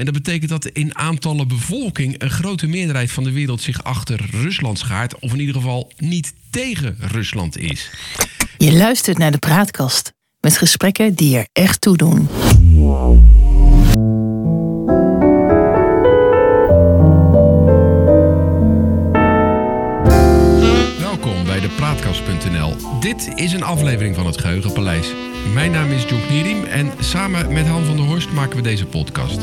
En dat betekent dat in aantallen bevolking een grote meerderheid van de wereld zich achter Rusland schaart. Of in ieder geval niet tegen Rusland is. Je luistert naar de praatkast met gesprekken die er echt toe doen. Welkom bij de Praatkast.nl. Dit is een aflevering van het Geheugenpaleis. Mijn naam is John Knierim en samen met Han van der Horst maken we deze podcast.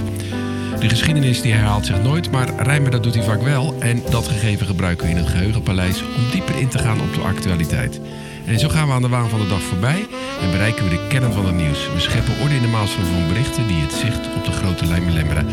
De geschiedenis die herhaalt zich nooit, maar rijmen dat doet hij vaak wel. En dat gegeven gebruiken we in het Geheugenpaleis om dieper in te gaan op de actualiteit. En zo gaan we aan de waan van de dag voorbij en bereiken we de kern van het nieuws. We scheppen orde in de maalstroom van berichten die het zicht op de grote lijn belemmeren.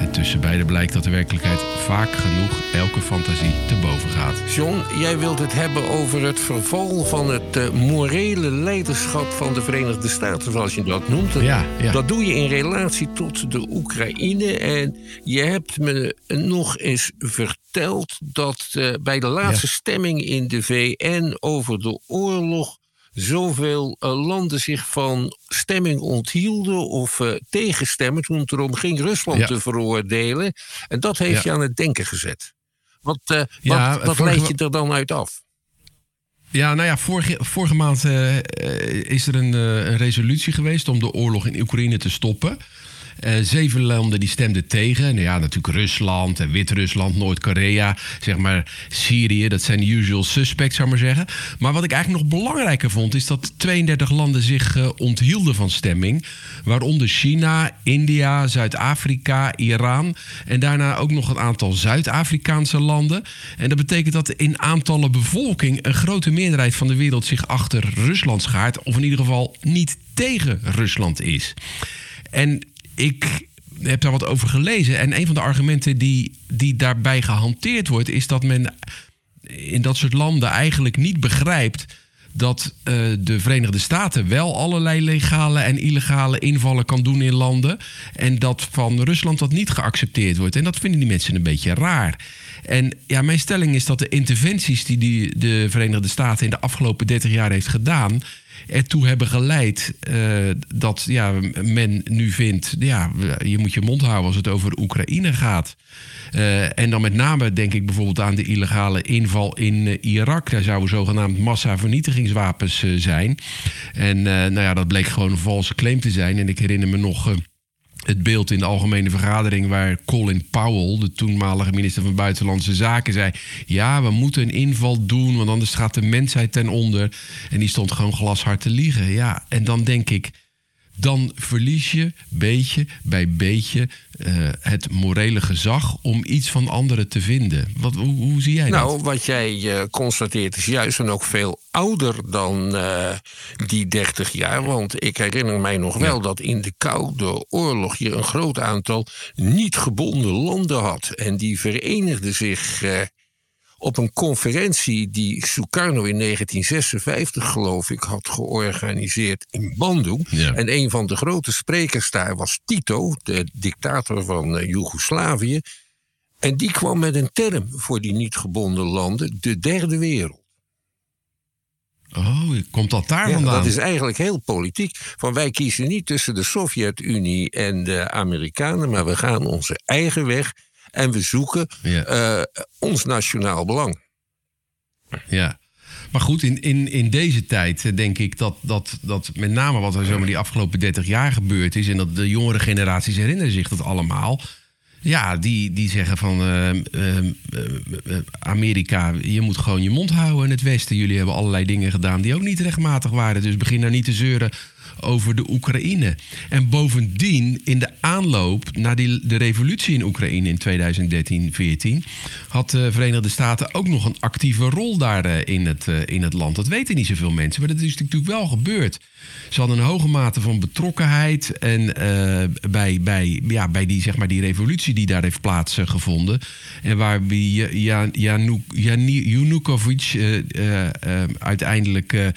En tussen beiden blijkt dat de werkelijkheid vaak genoeg elke fantasie te boven gaat. John, jij wilt het hebben over het verval van het uh, morele leiderschap van de Verenigde Staten, zoals je dat noemt. Ja, ja. Dat doe je in relatie tot de Oekraïne. En je hebt me nog eens verteld dat uh, bij de laatste ja. stemming in de VN over de oorlog zoveel uh, landen zich van stemming onthielden of uh, tegenstemmen toen het erom ging Rusland ja. te veroordelen. En dat heeft ja. je aan het denken gezet. Wat, uh, ja, wat, leid je er dan uit af? Ja, nou ja, vorige, vorige maand is er een, een resolutie geweest om de oorlog in Oekraïne te stoppen. Uh, zeven landen die stemden tegen. Nou ja, natuurlijk Rusland en Wit-Rusland, Noord-Korea, zeg maar Syrië. Dat zijn de usual suspects, zou maar zeggen. Maar wat ik eigenlijk nog belangrijker vond, is dat 32 landen zich uh, onthielden van stemming. Waaronder China, India, Zuid-Afrika, Iran. En daarna ook nog een aantal Zuid-Afrikaanse landen. En dat betekent dat in aantallen bevolking een grote meerderheid van de wereld zich achter Rusland schaart. Of in ieder geval niet tegen Rusland is. En ik heb daar wat over gelezen. En een van de argumenten die, die daarbij gehanteerd wordt, is dat men in dat soort landen eigenlijk niet begrijpt dat uh, de Verenigde Staten wel allerlei legale en illegale invallen kan doen in landen. En dat van Rusland dat niet geaccepteerd wordt. En dat vinden die mensen een beetje raar. En ja, mijn stelling is dat de interventies die, die de Verenigde Staten in de afgelopen 30 jaar heeft gedaan ertoe hebben geleid uh, dat ja, men nu vindt, ja, je moet je mond houden als het over Oekraïne gaat. Uh, en dan met name denk ik bijvoorbeeld aan de illegale inval in uh, Irak. Daar zouden zogenaamd massavernietigingswapens zijn. En nou ja, dat bleek gewoon een valse claim te zijn. En ik herinner me nog het beeld in de algemene vergadering waar Colin Powell, de toenmalige minister van Buitenlandse Zaken, zei: Ja, we moeten een inval doen, want anders gaat de mensheid ten onder. En die stond gewoon glashard te liegen. Ja, en dan denk ik. Dan verlies je beetje bij beetje uh, het morele gezag om iets van anderen te vinden. Wat, hoe, hoe zie jij nou, dat? Nou, wat jij uh, constateert is juist en ook veel ouder dan uh, die 30 jaar. Want ik herinner mij nog wel ja. dat in de Koude Oorlog je een groot aantal niet gebonden landen had. En die verenigden zich op een conferentie die Sukarno in 1956, geloof ik, had georganiseerd in Bandung. Ja. En een van de grote sprekers daar was Tito, de dictator van uh, Joegoslavië. En die kwam met een term voor die niet gebonden landen, de derde wereld. Oh, komt dat daar ja, vandaan? Dat is eigenlijk heel politiek. Van wij kiezen niet tussen de Sovjet-Unie en de Amerikanen, maar we gaan onze eigen weg. En we zoeken ja. uh, ons nationaal belang. Ja. Maar goed, in, in, in deze tijd denk ik dat, dat, dat met name wat er zomaar die afgelopen 30 jaar gebeurd is. En dat de jongere generaties herinneren zich dat allemaal. Ja, die, die zeggen van uh, uh, Amerika, je moet gewoon je mond houden in het Westen. Jullie hebben allerlei dingen gedaan die ook niet rechtmatig waren. Dus begin nou niet te zeuren over de Oekraïne. En bovendien, in de aanloop naar die, de revolutie in Oekraïne in 2013-14... had de Verenigde Staten ook nog een actieve rol daar uh, in, het, uh, in het land. Dat weten niet zoveel mensen, maar dat is natuurlijk wel gebeurd. Ze hadden een hoge mate van betrokkenheid en uh, bij, bij, ja, bij die, zeg maar, die revolutie die daar heeft plaatsgevonden. En waar Jan, Januk, Janukovic uiteindelijk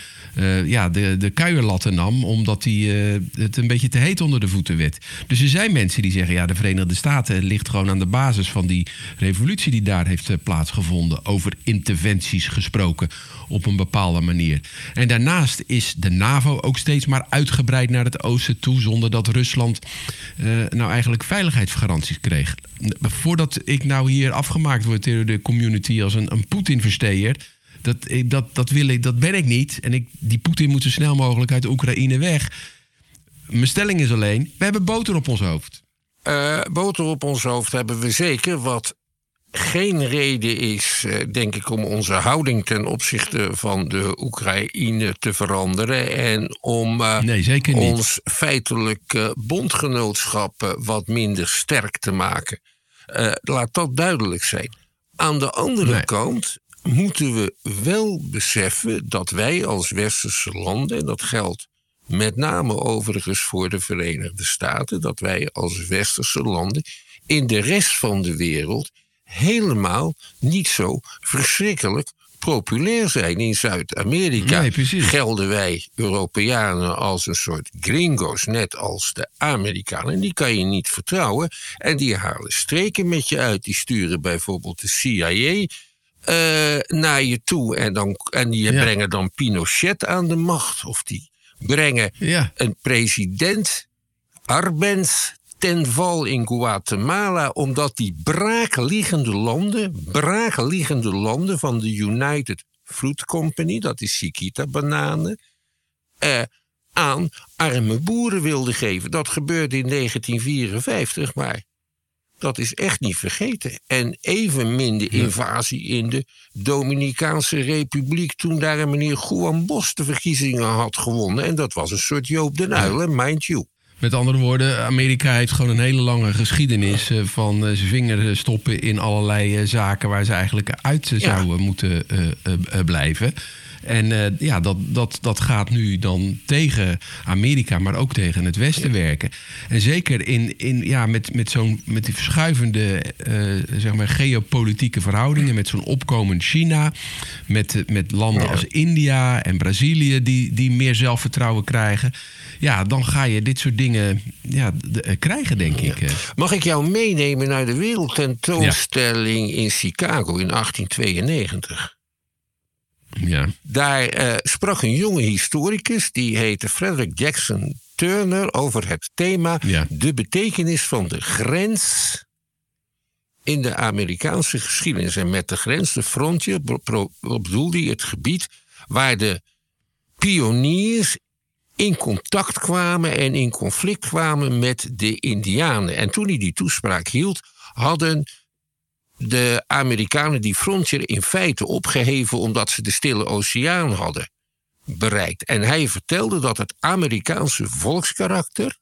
ja, de, de kuierlatten nam omdat hij eh, het een beetje te heet onder de voeten werd. Dus er zijn mensen die zeggen, ja, de Verenigde Staten ligt gewoon aan de basis van die revolutie die daar heeft eh, plaatsgevonden. Over interventies gesproken op een bepaalde manier. En daarnaast is de NAVO ook steeds maar uitgebreid naar het oosten toe, zonder dat Rusland eh, nou eigenlijk veiligheidsgaranties kreeg. Voordat ik nou hier afgemaakt word door de community als een, een Poetin-versteer dat, dat, dat, wil ik, dat ben ik niet. En ik, die Poetin moet zo snel mogelijk uit de Oekraïne weg. Mijn stelling is alleen, we hebben boter op ons hoofd. Uh, boter op ons hoofd hebben we zeker. Wat geen reden is, uh, denk ik, om onze houding ten opzichte van de Oekraïne te veranderen. En om uh, nee, niet. ons feitelijk bondgenootschap wat minder sterk te maken. laat dat duidelijk zijn. Aan de andere nee. kant moeten we wel beseffen dat wij als westerse landen, en dat geldt met name overigens voor de Verenigde Staten, dat wij als westerse landen in de rest van de wereld helemaal niet zo verschrikkelijk populair zijn. In Zuid-Amerika nee, gelden wij Europeanen als een soort gringo's, net als de Amerikanen. Die kan je niet vertrouwen en die halen streken met je uit. Die sturen bijvoorbeeld de CIA uh, naar je toe. En, dan, en die ja. brengen dan Pinochet aan de macht. Of die brengen ja. een president, Arbenz, ten val in Guatemala. Omdat die braakliggende landen, braakliggende landen van de United Fruit Company, dat is Chiquita-bananen, uh, aan arme boeren wilden geven. Dat gebeurde in 1954, maar dat is echt niet vergeten. En evenmin de invasie in de Dominicaanse Republiek... toen daar een meneer Juan Bos de verkiezingen had gewonnen. En dat was een soort Joop den Uyl, mind you. Met andere woorden, Amerika heeft gewoon een hele lange geschiedenis uh, van uh, zijn vinger stoppen in allerlei zaken waar ze eigenlijk uit ja. zouden moeten blijven. En uh, ja, dat, dat, dat gaat nu dan tegen Amerika, maar ook tegen het Westen werken. En zeker in, in, ja, met, met, zo'n, met die verschuivende uh, zeg maar geopolitieke verhoudingen, met zo'n opkomend China, met, met landen als India en Brazilië die, die meer zelfvertrouwen krijgen. Ja, dan ga je dit soort dingen ja, de, uh, krijgen, denk ik. Mag ik jou meenemen naar de wereldtentoonstelling ja. in Chicago in 1892? Ja. Daar uh, sprak een jonge historicus, die heette Frederick Jackson Turner, over het thema ja. de betekenis van de grens in de Amerikaanse geschiedenis. En met de grens, de frontier, bedoelde hij het gebied waar de pioniers in contact kwamen en in conflict kwamen met de Indianen. En toen hij die toespraak hield, hadden de Amerikanen die frontier in feite opgeheven omdat ze de Stille Oceaan hadden bereikt. En hij vertelde dat het Amerikaanse volkskarakter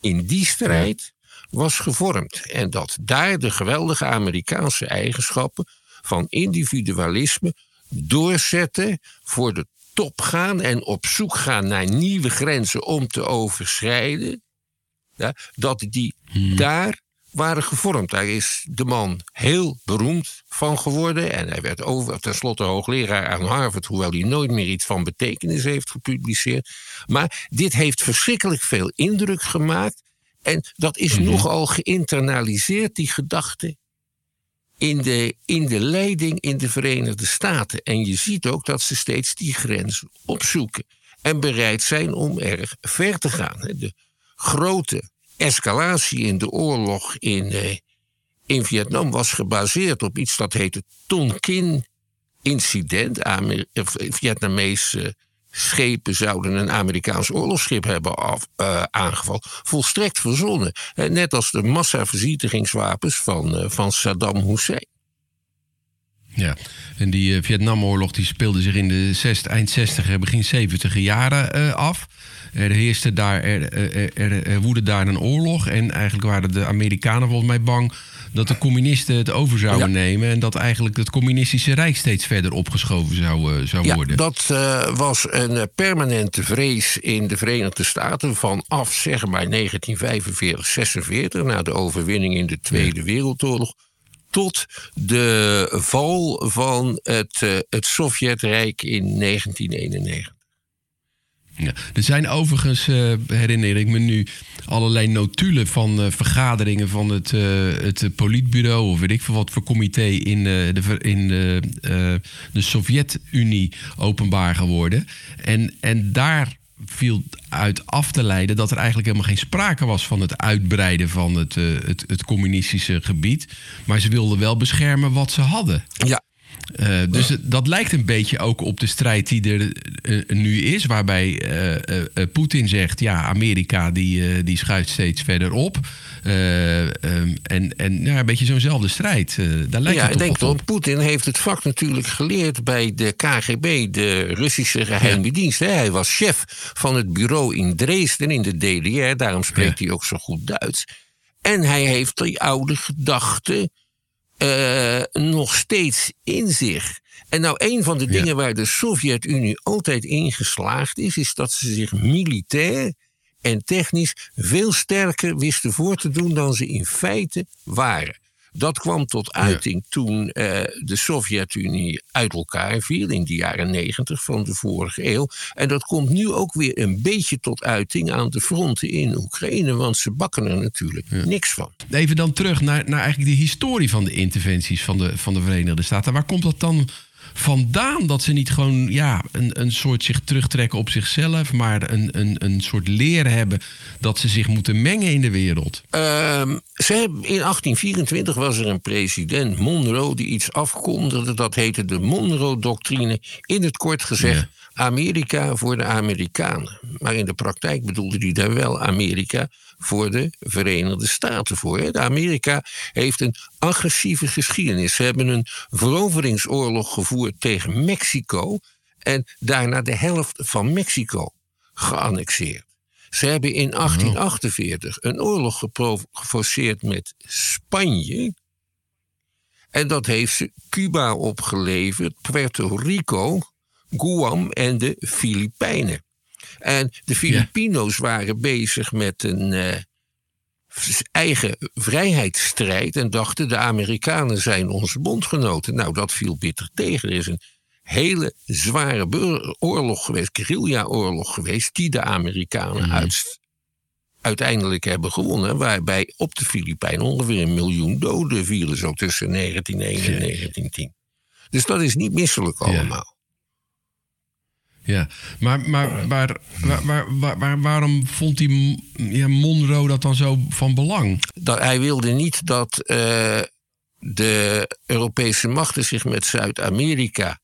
in die strijd was gevormd. En dat daar de geweldige Amerikaanse eigenschappen van individualisme doorzetten voor de top gaan en op zoek gaan naar nieuwe grenzen om te overschrijden. Ja, dat die Hmm. daar waren gevormd. Daar is de man heel beroemd van geworden. En hij werd over, tenslotte hoogleraar aan Harvard, hoewel hij nooit meer iets van betekenis heeft gepubliceerd. Maar dit heeft verschrikkelijk veel indruk gemaakt. En dat is Mhm. nogal geïnternaliseerd, die gedachte. In de, in de leiding in de Verenigde Staten. En je ziet ook dat ze steeds die grens opzoeken. En bereid zijn om erg ver te gaan. De grote escalatie in de oorlog in, eh, in Vietnam was gebaseerd op iets dat heette Tonkin-incident. Eh, Vietnamese schepen zouden een Amerikaans oorlogsschip hebben af, eh, aangevallen. Volstrekt verzonnen. Net als de massavernietigingswapens van, van Saddam Hussein. Ja, en die Vietnamoorlog die speelde zich in de zest, eind 60 begin 70 jaren af. Er heerste daar, er, er, er, woedde daar een oorlog. En eigenlijk waren de Amerikanen volgens mij bang dat de communisten het over zouden Ja. nemen. En dat eigenlijk het communistische rijk steeds verder opgeschoven zou, eh, zou Ja, worden. dat eh, was een eh, permanente vrees in de Verenigde Staten vanaf zeg maar 1945, 46, na de overwinning in de Tweede Wereldoorlog, tot de val van het, eh, het Sovjetrijk in 1991. Er zijn overigens, uh, herinner ik me nu, allerlei notulen van uh, vergaderingen van het, uh, het politbureau of weet ik veel wat voor comité in, de, in de Sovjet-Unie openbaar geworden. En, en daar viel uit af te leiden dat er eigenlijk helemaal geen sprake was van het uitbreiden van het, het, het communistische gebied. Maar ze wilden wel beschermen wat ze hadden. Ja, uh, dus ja. dat lijkt een beetje ook op de strijd die er uh, nu is, waarbij uh, Poetin zegt: ja, Amerika die, die schuift steeds verder op. Um, en en ja, een beetje zo'nzelfde strijd. daar lijkt ja, het ik denk dat Poetin heeft het vak natuurlijk geleerd bij de KGB, de Russische geheime ja. dienst. Hij was chef van het bureau in Dresden in de DDR, daarom spreekt hij ook zo goed Duits. En hij heeft die oude gedachten uh, nog steeds in zich. En nou, een van de ja. dingen waar de Sovjet-Unie altijd in geslaagd is, is dat ze zich militair en technisch veel sterker wisten voor te doen dan ze in feite waren. Dat kwam tot uiting toen uh, de Sovjet-Unie uit elkaar viel in de jaren negentig van de vorige eeuw. En dat komt nu ook weer een beetje tot uiting aan de fronten in Oekraïne, want ze bakken er natuurlijk ja. niks van. Even dan terug naar, naar eigenlijk de historie van de interventies van de, van de Verenigde Staten. Waar komt dat dan vandaan dat ze niet gewoon ja, een, een soort zich terugtrekken op zichzelf, maar een, een, een soort leer hebben dat ze zich moeten mengen in de wereld? Um, ze hebben, in 1824 was er een president, Monroe, die iets afkondigde. Dat heette de Monroe-doctrine. In het kort gezegd. Ja. Amerika voor de Amerikanen. Maar in de praktijk bedoelde hij daar wel Amerika voor de Verenigde Staten voor. Amerika heeft een agressieve geschiedenis. Ze hebben een veroveringsoorlog gevoerd tegen Mexico en daarna de helft van Mexico geannexeerd. Ze hebben in 1848 een oorlog geforceerd met Spanje. En dat heeft ze Cuba opgeleverd, Puerto Rico, Guam en de Filipijnen. En de Filipino's ja. waren bezig met een uh, eigen vrijheidsstrijd en dachten de Amerikanen zijn onze bondgenoten. Nou, dat viel bitter tegen. Er is een hele zware oorlog geweest, guerrilla-oorlog geweest, die de Amerikanen mm. uit, uiteindelijk hebben gewonnen. Waarbij op de Filipijnen ongeveer een miljoen doden vielen, zo tussen 1901 en 1910. Dus dat is niet misselijk allemaal. Ja. Maar, maar, maar, waar, waar, waarom vond die ja, Monroe dat dan zo van belang? Dat, hij wilde niet dat uh, de Europese machten zich met Zuid-Amerika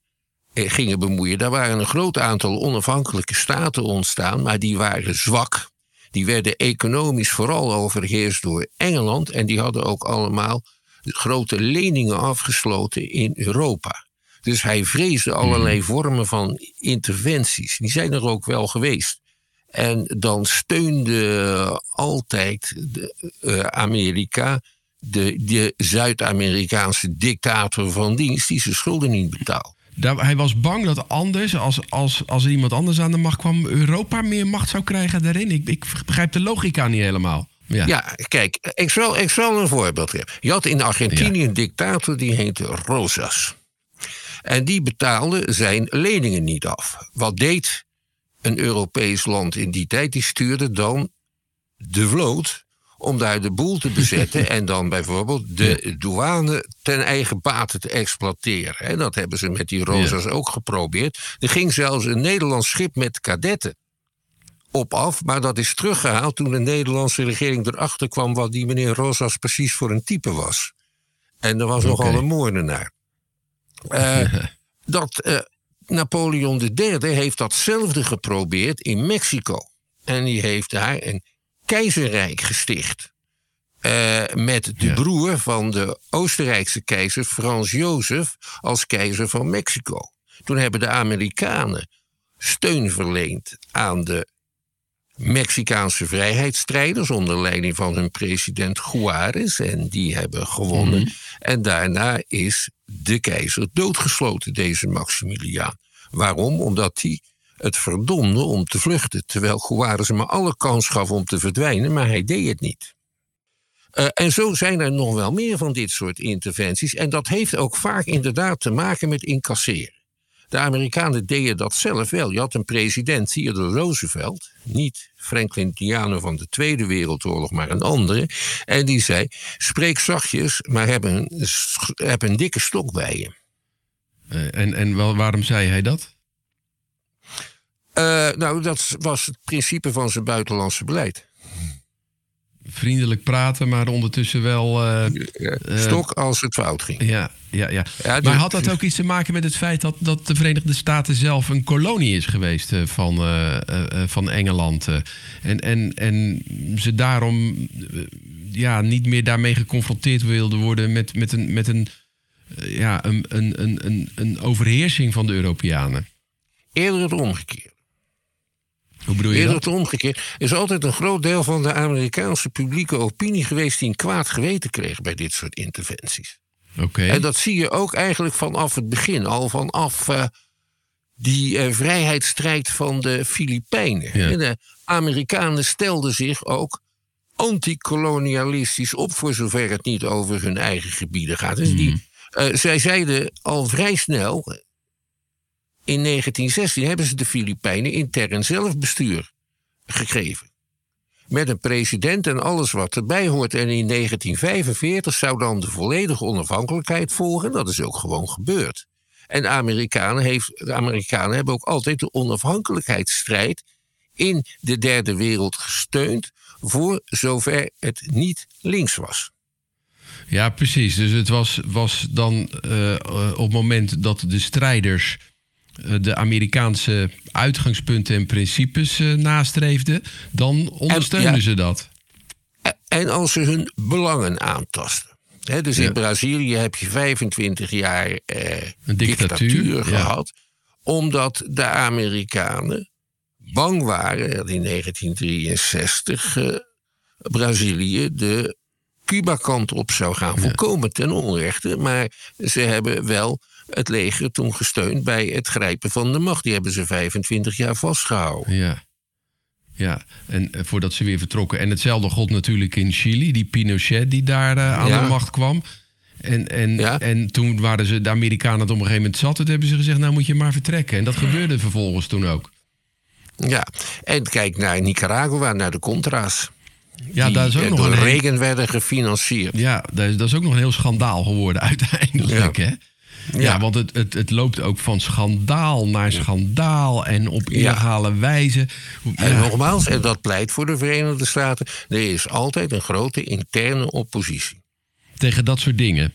gingen bemoeien. Daar waren een groot aantal onafhankelijke staten ontstaan, maar die waren zwak. Die werden economisch vooral overheerst door Engeland en die hadden ook allemaal grote leningen afgesloten in Europa. Dus hij vreesde allerlei vormen van interventies. Die zijn er ook wel geweest. En dan steunde altijd de, uh, Amerika de, de Zuid-Amerikaanse dictator van dienst die zijn schulden niet betaalde. Daar, hij was bang dat anders, als, als, als er iemand anders aan de macht kwam, Europa meer macht zou krijgen daarin. Ik, ik begrijp de logica niet helemaal. Ja. ja, kijk, ik zal, ik zal een voorbeeld geven. Je had in Argentinië ja. een dictator die heette Rosas. En die betaalde zijn leningen niet af. Wat deed een Europees land in die tijd? Die stuurde dan de vloot om daar de boel te bezetten en dan bijvoorbeeld de douane ten eigen bate te exploiteren. En dat hebben ze met die Rosas ja. ook geprobeerd. Er ging zelfs een Nederlands schip met kadetten op af, maar dat is teruggehaald toen de Nederlandse regering erachter kwam wat die meneer Rosas precies voor een type was. En er was okay. nogal een moordenaar. Uh, dat uh, Napoleon III heeft datzelfde geprobeerd in Mexico. En die heeft daar een keizerrijk gesticht. Uh, met de ja. broer van de Oostenrijkse keizer Frans Jozef als keizer van Mexico. Toen hebben de Amerikanen steun verleend aan de Mexicaanse vrijheidsstrijders onder leiding van hun president Juarez. En die hebben gewonnen. Mm -hmm. En daarna is de keizer doodgesloten, deze Maximiliaan. Waarom? Omdat hij het verdomde om te vluchten. Terwijl Juarez hem alle kans gaf om te verdwijnen, maar hij deed het niet. Uh, en zo zijn er nog wel meer van dit soort interventies. En dat heeft ook vaak inderdaad te maken met incasseren. De Amerikanen deden dat zelf wel. Je had een president, Theodore Roosevelt, niet Franklin Delano van de Tweede Wereldoorlog, maar een andere. En die zei: Spreek zachtjes, maar heb een, heb een dikke stok bij je. Uh, en en wel, waarom zei hij dat? Uh, nou, dat was het principe van zijn buitenlandse beleid vriendelijk praten, maar ondertussen wel. Uh, Stok als het fout ging. Ja, ja, ja. ja maar had dat ook iets te maken met het feit dat, dat de Verenigde Staten zelf een kolonie is geweest uh, van, van Engeland? en, en, en ze daarom ja, niet meer daarmee geconfronteerd wilden worden met, met, een, met een, ja, een, een, een, een overheersing van de Europeanen? Eerder het omgekeerd. Hoe bedoel je Eerder dat? het is altijd een groot deel van de Amerikaanse publieke opinie geweest die een kwaad geweten kreeg bij dit soort interventies. Oké. En dat zie je ook eigenlijk vanaf het begin, al vanaf uh, die uh, vrijheidsstrijd van de Filipijnen. Ja. De Amerikanen stelden zich ook antikolonialistisch op, voor zover het niet over hun eigen gebieden gaat. Dus die, uh, zij zeiden al vrij snel, in 1916 hebben ze de Filipijnen intern zelfbestuur gegeven. Met een president en alles wat erbij hoort. En in 1945 zou dan de volledige onafhankelijkheid volgen. Dat is ook gewoon gebeurd. En Amerikanen, heeft, de Amerikanen hebben ook altijd de onafhankelijkheidsstrijd in de derde wereld gesteund. Voor zover het niet links was. Ja, precies. Dus het was, was dan uh, op het moment dat de strijders de Amerikaanse uitgangspunten en principes uh, nastreefden, dan ondersteunen ja, ze dat. En als ze hun belangen aantasten. He, dus ja. in Brazilië heb je 25 jaar eh, Een dictatuur, dictatuur gehad, omdat de Amerikanen bang waren dat in 1963 uh, Brazilië de Cuba-kant op zou gaan. Volkomen ten onrechte, maar ze hebben wel het leger toen gesteund bij het grijpen van de macht. Die hebben ze 25 jaar vastgehouden. Ja. Ja, en voordat ze weer vertrokken. En hetzelfde god natuurlijk in Chili, die Pinochet die daar uh, aan ja. de macht kwam. En, en, ja. en toen waren ze de Amerikanen het op een gegeven moment zat. Toen hebben ze gezegd, nou moet je maar vertrekken. En dat gebeurde vervolgens toen ook. Ja, en kijk naar Nicaragua, naar de Contra's. Ja, die daar is ook nog door een Reagan werden gefinancierd. Ja, dat is, dat is ook nog een heel schandaal geworden uiteindelijk, Ja. hè? Ja, ja, want het, het, het loopt ook van schandaal naar schandaal en op illegale ja. wijze. En nogmaals, en dat pleit voor de Verenigde Staten, er is altijd een grote interne oppositie. Tegen dat soort dingen.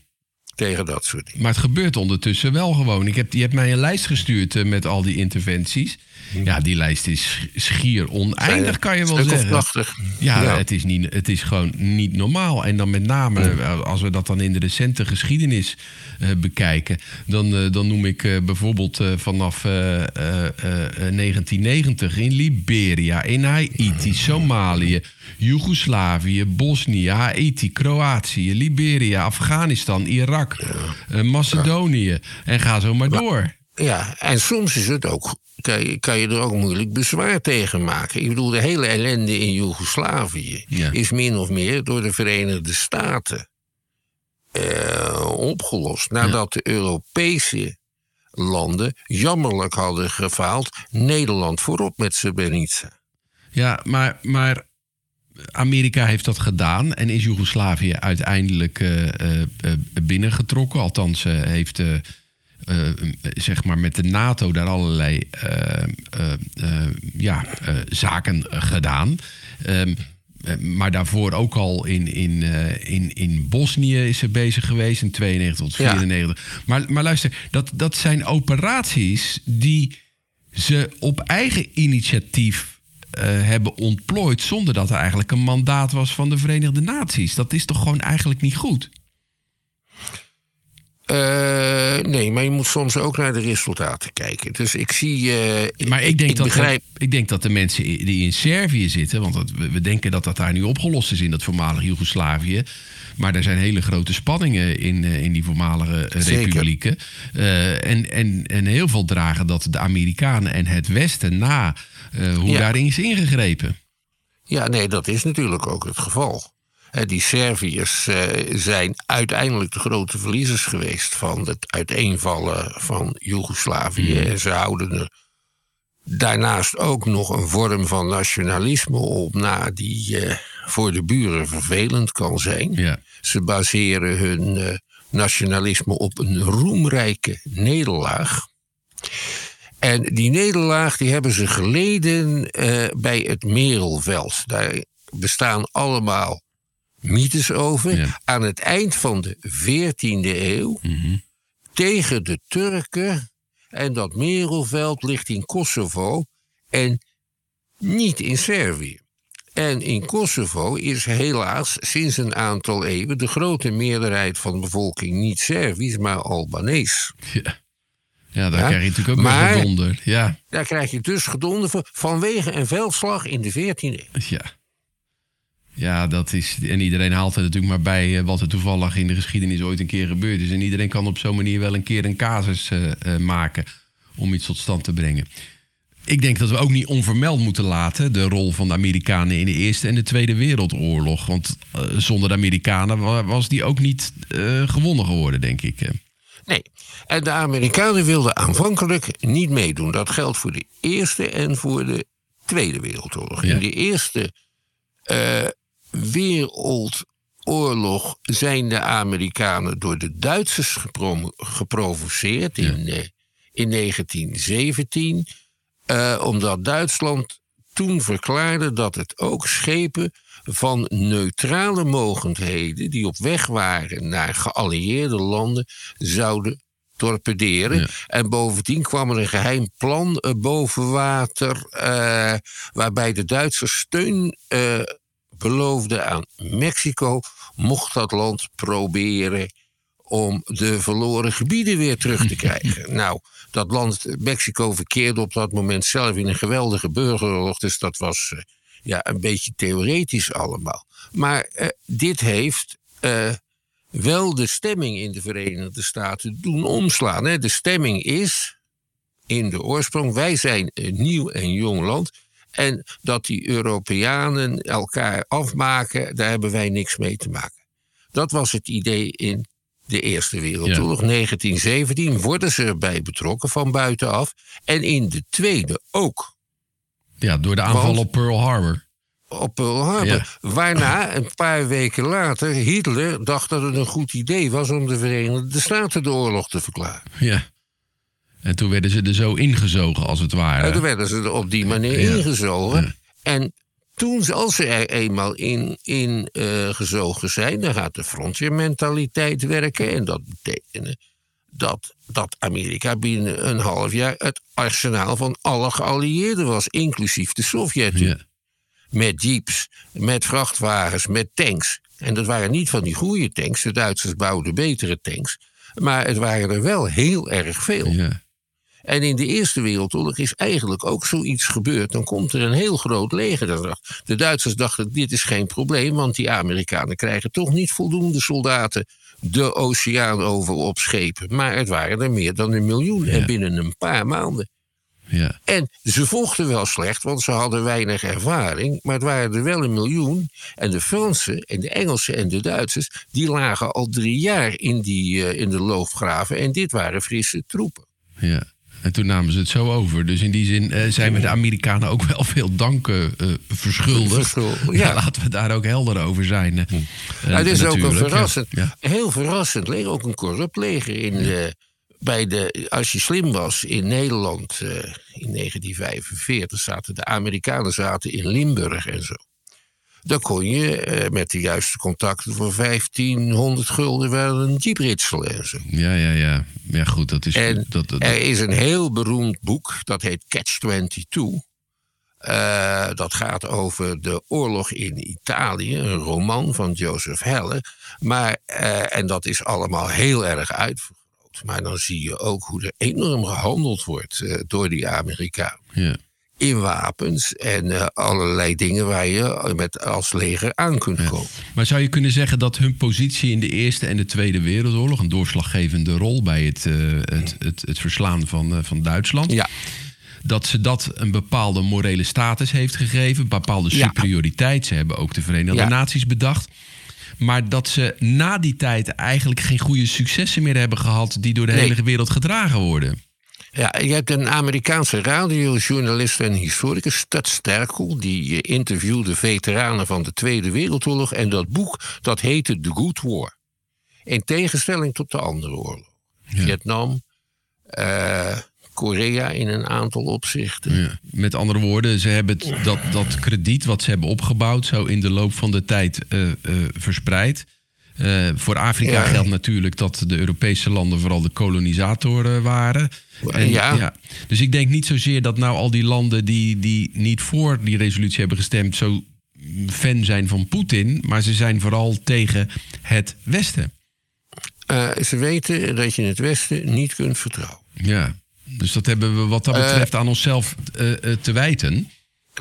Tegen dat soort dingen. Maar het gebeurt ondertussen wel gewoon. Ik heb, je hebt mij een lijst gestuurd uh, met al die interventies. Ja, die lijst is schier oneindig, kan je wel zeggen. Prachtig. Ja, ja, Het, is niet, het is gewoon niet normaal. En dan met name, ja. als we dat dan in de recente geschiedenis uh, bekijken... dan, uh, dan noem ik uh, bijvoorbeeld vanaf 1990 in Liberia, in Haiti, Somalië... Joegoslavië, Bosnië, Haiti, Kroatië, Liberia, Afghanistan, Irak, Macedonië. En ga zo maar door. Ja, en soms is het ook kan je, kan je er ook moeilijk bezwaar tegen maken. Ik bedoel, de hele ellende in Joegoslavië ja. is min of meer door de Verenigde Staten uh, opgelost. Nadat ja. de Europese landen jammerlijk hadden gefaald, Nederland voorop met Srebrenica. Ja, maar, maar Amerika heeft dat gedaan en is Joegoslavië uiteindelijk uh, uh, binnengetrokken. Althans, heeft. Uh, zeg maar met de NATO daar allerlei ja, zaken gedaan. Ehm, maar daarvoor ook al in, in, in, in Bosnië is ze bezig geweest, in 92 tot 94. Ja. Maar, maar luister, dat, dat zijn operaties die ze op eigen initiatief hebben ontplooid... zonder dat er eigenlijk een mandaat was van de Verenigde Naties. Dat is toch gewoon eigenlijk niet goed? Uh, nee, maar je moet soms ook naar de resultaten kijken. Dus ik zie. Uh, maar ik denk, ik dat begrijp... de, ik denk dat de mensen die in Servië zitten. Want dat, we denken dat dat daar nu opgelost is in dat voormalige Joegoslavië. Maar er zijn hele grote spanningen in, in die voormalige republieken. Uh, en, en, en heel veel dragen dat de Amerikanen en het Westen na hoe Ja. daarin is ingegrepen. Ja, nee, dat is natuurlijk ook het geval. Eh, die Serviërs eh, zijn uiteindelijk de grote verliezers geweest van het uiteenvallen van Joegoslavië. En ze houden er daarnaast ook nog een vorm van nationalisme op na die eh, voor de buren vervelend kan zijn. Ja. Ze baseren hun nationalisme op een roemrijke nederlaag. En die nederlaag die hebben ze geleden bij het Merelveld. Daar bestaan allemaal mythes over. Ja. Aan het eind van de 14e eeuw tegen de Turken. En dat Merelveld ligt in Kosovo en niet in Servië. En in Kosovo is helaas sinds een aantal eeuwen de grote meerderheid van de bevolking niet Servisch, maar Albanees. Ja, ja daar Ja, krijg je natuurlijk ook maar- gedonder. Ja, Daar krijg je dus gedonder voor vanwege een veldslag in de 14e eeuw. ja. Ja, dat is. En iedereen haalt er natuurlijk maar bij eh, wat er toevallig in de geschiedenis ooit een keer gebeurd is. En iedereen kan op zo'n manier wel een keer een casus eh, eh, maken om iets tot stand te brengen. Ik denk dat we ook niet onvermeld moeten laten de rol van de Amerikanen in de Eerste en de Tweede Wereldoorlog. Want zonder de Amerikanen wa- was die ook niet gewonnen geworden, denk ik. Nee. En de Amerikanen wilden aanvankelijk niet meedoen. Dat geldt voor de Eerste en voor de Tweede Wereldoorlog. Ja. In de Eerste Wereldoorlog zijn de Amerikanen door de Duitsers gepro- geprovoceerd in, eh, in 1917. eh, omdat Duitsland toen verklaarde dat het ook schepen van neutrale mogendheden die op weg waren naar geallieerde landen zouden torpederen. Ja. En bovendien kwam er een geheim plan eh, boven water waarbij de Duitsers steun eh, beloofden aan Mexico mocht dat land proberen om de verloren gebieden weer terug te krijgen. nou, dat land Mexico verkeerde op dat moment zelf in een geweldige burgeroorlog, dus dat was eh, ja, een beetje theoretisch allemaal. Maar eh, dit heeft eh, wel de stemming in de Verenigde Staten doen omslaan. Hè. De stemming is in de oorsprong, wij zijn een nieuw en jong land. En dat die Europeanen elkaar afmaken, daar hebben wij niks mee te maken. Dat was het idee in de Eerste Wereldoorlog, 1917, worden ze erbij betrokken van buitenaf. En in de Tweede ook. Ja, door de aanval Want- op Pearl Harbor. Op Pearl Harbor. Ja. Waarna, een paar weken later, Hitler dacht dat het een goed idee was om de Verenigde Staten de oorlog te verklaren. Ja. En toen werden ze er zo ingezogen, als het ware. En toen werden ze er op die manier ingezogen. En toen, als ze er eenmaal in, in eh, gezogen zijn, dan gaat de frontiermentaliteit werken. En dat betekent dat, dat Amerika binnen een half jaar het arsenaal van alle geallieerden was, inclusief de Sovjet-Unie. Ja. Met jeeps, met vrachtwagens, met tanks. En dat waren niet van die goede tanks. De Duitsers bouwden betere tanks. Maar het waren er wel heel erg veel. Ja. En in de Eerste Wereldoorlog is eigenlijk ook zoiets gebeurd. Dan komt er een heel groot leger. De Duitsers dachten, dit is geen probleem... want die Amerikanen krijgen toch niet voldoende soldaten... de oceaan over op schepen. Maar het waren er meer dan een miljoen. En binnen een paar maanden. Ja. En ze vochten wel slecht, want ze hadden weinig ervaring. Maar het waren er wel een miljoen. En de Fransen en de Engelsen en de Duitsers... die lagen al drie jaar in, die, eh, in de loofgraven. En dit waren frisse troepen. ja. En toen namen ze het zo over. Dus in die zin eh, zijn we de Amerikanen ook wel veel dank eh, eh, verschuldigd. Ja. ja. laten we daar ook helder over zijn. eh. Ja, het is ook een verrassend, Ja. heel verrassend leger, ook een corrupt leger. In de, bij de, als je slim was in Nederland in 1945 zaten de Amerikanen zaten in Limburg en zo. Dan kon je eh, met de juiste contacten voor 1500 gulden wel een jeep ritselen en zo. ja, ja, ja. Ja, goed, dat is... En dat, dat, er is een heel beroemd boek, dat heet Catch 22. Eh, dat gaat over de oorlog in Italië, een roman van Joseph Helle. Maar, eh, en dat is allemaal heel erg uitvergroot. Maar dan zie je ook hoe er enorm gehandeld wordt door die Amerikanen. ja. In wapens en eh, allerlei dingen waar je met als leger aan kunt komen. Maar zou je kunnen zeggen dat hun positie in de Eerste en de Tweede Wereldoorlog... een doorslaggevende rol bij het, eh, het, het, het verslaan van, eh, van Duitsland... Ja, dat ze dat een bepaalde morele status heeft gegeven, bepaalde Ja. superioriteit. Ze hebben ook de Verenigde Ja. Naties bedacht. Maar dat ze na die tijd eigenlijk geen goede successen meer hebben gehad. die door de Nee. hele wereld gedragen worden. Ja, je hebt een Amerikaanse radiojournalist en historicus, Stud Sterkel... die interviewde veteranen van de Tweede Wereldoorlog... en dat boek, dat heette The Good War. In tegenstelling tot de andere oorlog. Vietnam, eh, Korea in een aantal opzichten. Ja. Met andere woorden, ze hebben het, dat, dat krediet wat ze hebben opgebouwd. zo in de loop van de tijd eh, eh, verspreid. Eh, voor Afrika Ja. geldt natuurlijk dat de Europese landen vooral de kolonisatoren waren. En, Ja. Dus ik denk niet zozeer dat nou al die landen die, die niet voor die resolutie hebben gestemd. zo fan zijn van Poetin. Maar ze zijn vooral tegen het Westen. Eh, ze weten dat je het Westen niet kunt vertrouwen. Ja. Dus dat hebben we wat dat betreft aan onszelf eh, eh, te wijten.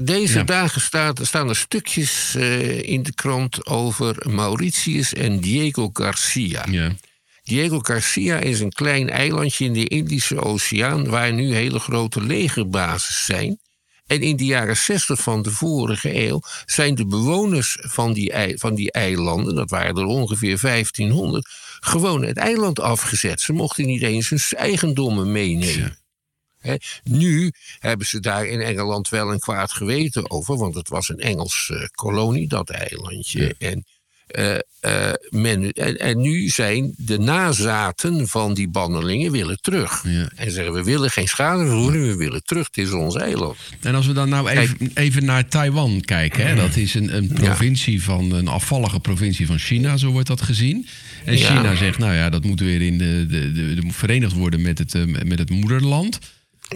Deze Ja. dagen staat, staan er stukjes eh, in de krant over Mauritius en Diego Garcia. Ja. Diego Garcia is een klein eilandje in de Indische Oceaan waar nu hele grote legerbases zijn. En in de jaren 60 van de vorige eeuw zijn de bewoners van die, van die eilanden, dat waren er ongeveer 1500, gewoon het eiland afgezet. Ze mochten niet eens hun eigendommen meenemen. Nu hebben ze daar in Engeland wel een kwaad geweten over, want het was een Engels eh, kolonie, dat eilandje. En, eh, eh, men, en, en nu zijn de nazaten van die bannelingen willen terug. Ja. En zeggen we willen geen schadevergoeding, we willen terug, het is ons eiland. En als we dan nou even, even naar Taiwan kijken. Hè? Dat is een, een provincie van een afvallige provincie van China, zo wordt dat gezien. En Ja. China zegt, nou ja, dat moet weer in de, de, de, de- verenigd worden met het, met het moederland.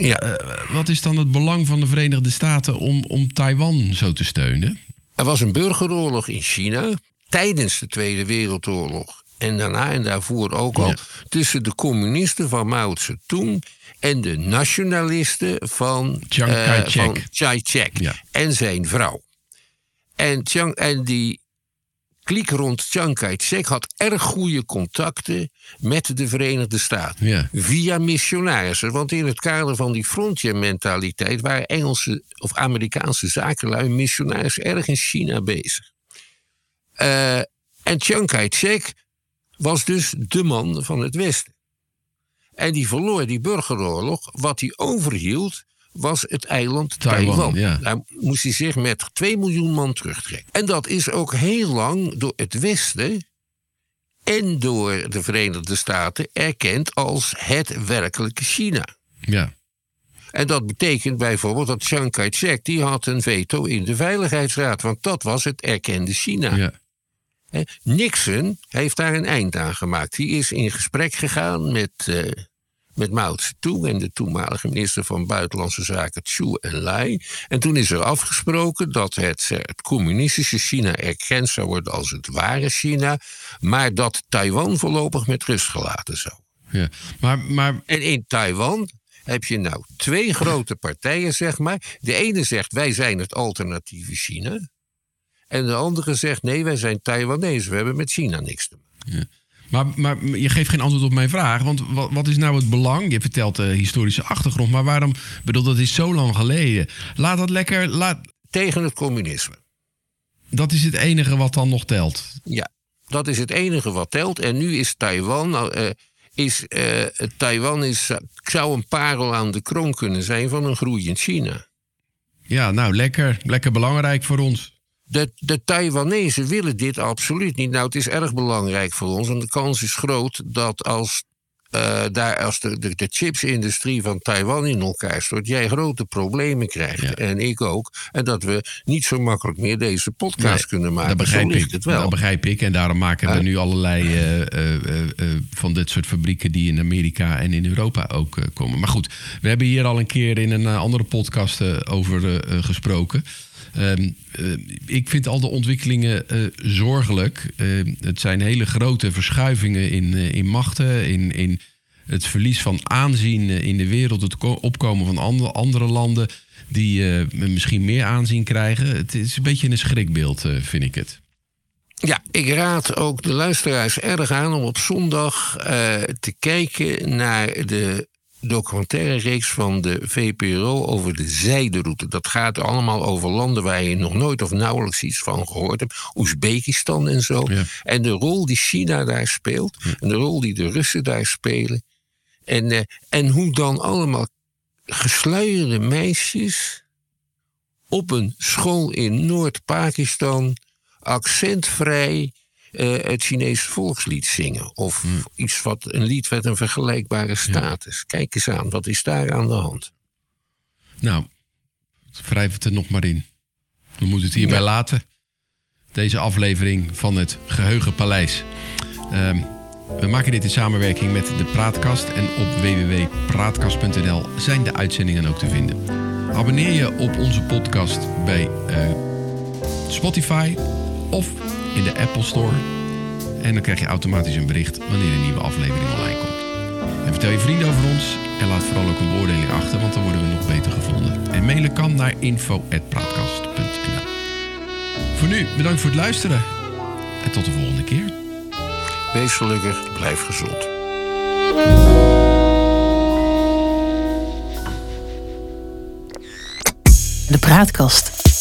Ja. Eh, wat is dan het belang van de Verenigde Staten om, om Taiwan zo te steunen? Er was een burgeroorlog in China tijdens de Tweede Wereldoorlog. En daarna en daarvoor ook al. Ja. Tussen de communisten van Mao Zedong en de nationalisten van Chiang eh, Kai-shek. Ja. en zijn vrouw. En, Chiang, en die kliek rond Chiang Kai-shek had erg goede contacten met de Verenigde Staten. Ja. Via missionarissen. Want in het kader van die frontiermentaliteit waren Engelse of Amerikaanse zakenlui missionarissen erg in China bezig. Eh, en Chiang Kai-shek was dus de man van het Westen. En die verloor die burgeroorlog. Wat hij overhield was het eiland Taiwan, Taiwan. ja. Daar moest hij zich met 2 miljoen man terugtrekken. En dat is ook heel lang door het Westen en door de Verenigde Staten erkend als het werkelijke China. Ja. En dat betekent bijvoorbeeld dat Chiang Kai-shek die had een veto in de Veiligheidsraad, want dat was het erkende China. ja. Nixon heeft daar een eind aan gemaakt. Die is in gesprek gegaan met, eh, met Mao Zedong en de toenmalige minister van Buitenlandse Zaken Zhou Enlai. En toen is er afgesproken dat het, eh, het communistische China erkend zou worden als het ware China, maar dat Taiwan voorlopig met rust gelaten zou. ja. Maar, maar En in Taiwan heb je nou twee grote partijen, zeg maar. De ene zegt wij zijn het alternatieve China. En de andere zegt nee, wij zijn Taiwanese, we hebben met China niks te maken. Maar, maar je geeft geen antwoord op mijn vraag. Want wat, wat is nou het belang? Je vertelt de historische achtergrond. Maar waarom? Bedoel, dat is zo lang geleden. Laat dat lekker. Laat, Tegen het communisme. dat is het enige wat dan nog telt. Ja, dat is het enige wat telt. En nu is Taiwan. nou, eh, is, eh, Taiwan is, zou een parel aan de kroon kunnen zijn van een groeiend China. Ja, nou, lekker. Lekker belangrijk voor ons. De, de Taiwanese willen dit absoluut niet. Nou, het is erg belangrijk voor ons. En de kans is groot dat als, eh, daar, als de, de, de chipsindustrie van Taiwan in elkaar stort, jij grote problemen krijgt. Ja. En ik ook. En dat we niet zo makkelijk meer deze podcast Nee, kunnen maken. Dat begrijp ik. het wel. Dat begrijp ik. En daarom maken Ja. nu allerlei eh, eh, van dit soort fabrieken die in Amerika en in Europa ook komen. Maar goed, we hebben hier al een keer in een andere podcast over gesproken. Ehm, eh, ik vind al de ontwikkelingen eh, zorgelijk. Eh, het zijn hele grote verschuivingen in, eh, in machten, in, in het verlies van aanzien in de wereld, het ko- opkomen van andere, andere landen die misschien meer aanzien krijgen. Het is een beetje een schrikbeeld, vind ik het. Ja, ik raad ook de luisteraars erg aan om op zondag te kijken naar de documentaire reeks van de VPRO over de zijderoute. Dat gaat allemaal over landen waar je nog nooit of nauwelijks iets van gehoord hebt. Oezbekistan en zo. Ja. En de rol die China daar speelt. En de rol die de Russen daar spelen. En, eh, en hoe dan allemaal gesluierde meisjes op een school in Noord-Pakistan accentvrij eh, het Chinese volkslied zingen. Of iets wat een lied met een vergelijkbare status. Kijk eens aan, wat is daar aan de hand? Nou, wrijf het er nog maar in. We moeten het hierbij Ja. laten. Deze aflevering van het Geheugenpaleis. Ehm, we maken dit in samenwerking met de Praatkast. En op www.praatkast.nl zijn de uitzendingen ook te vinden. Abonneer je op onze podcast bij eh, Spotify of in de Apple Store. En dan krijg je automatisch een bericht wanneer een nieuwe aflevering online komt. En vertel je vrienden over ons. En laat vooral ook een beoordeling achter, want dan worden we nog beter gevonden. En mailen kan naar info.praatkast.nl Voor nu, bedankt voor het luisteren. En tot de volgende keer. Wees gelukkig, blijf gezond. De Praatkast.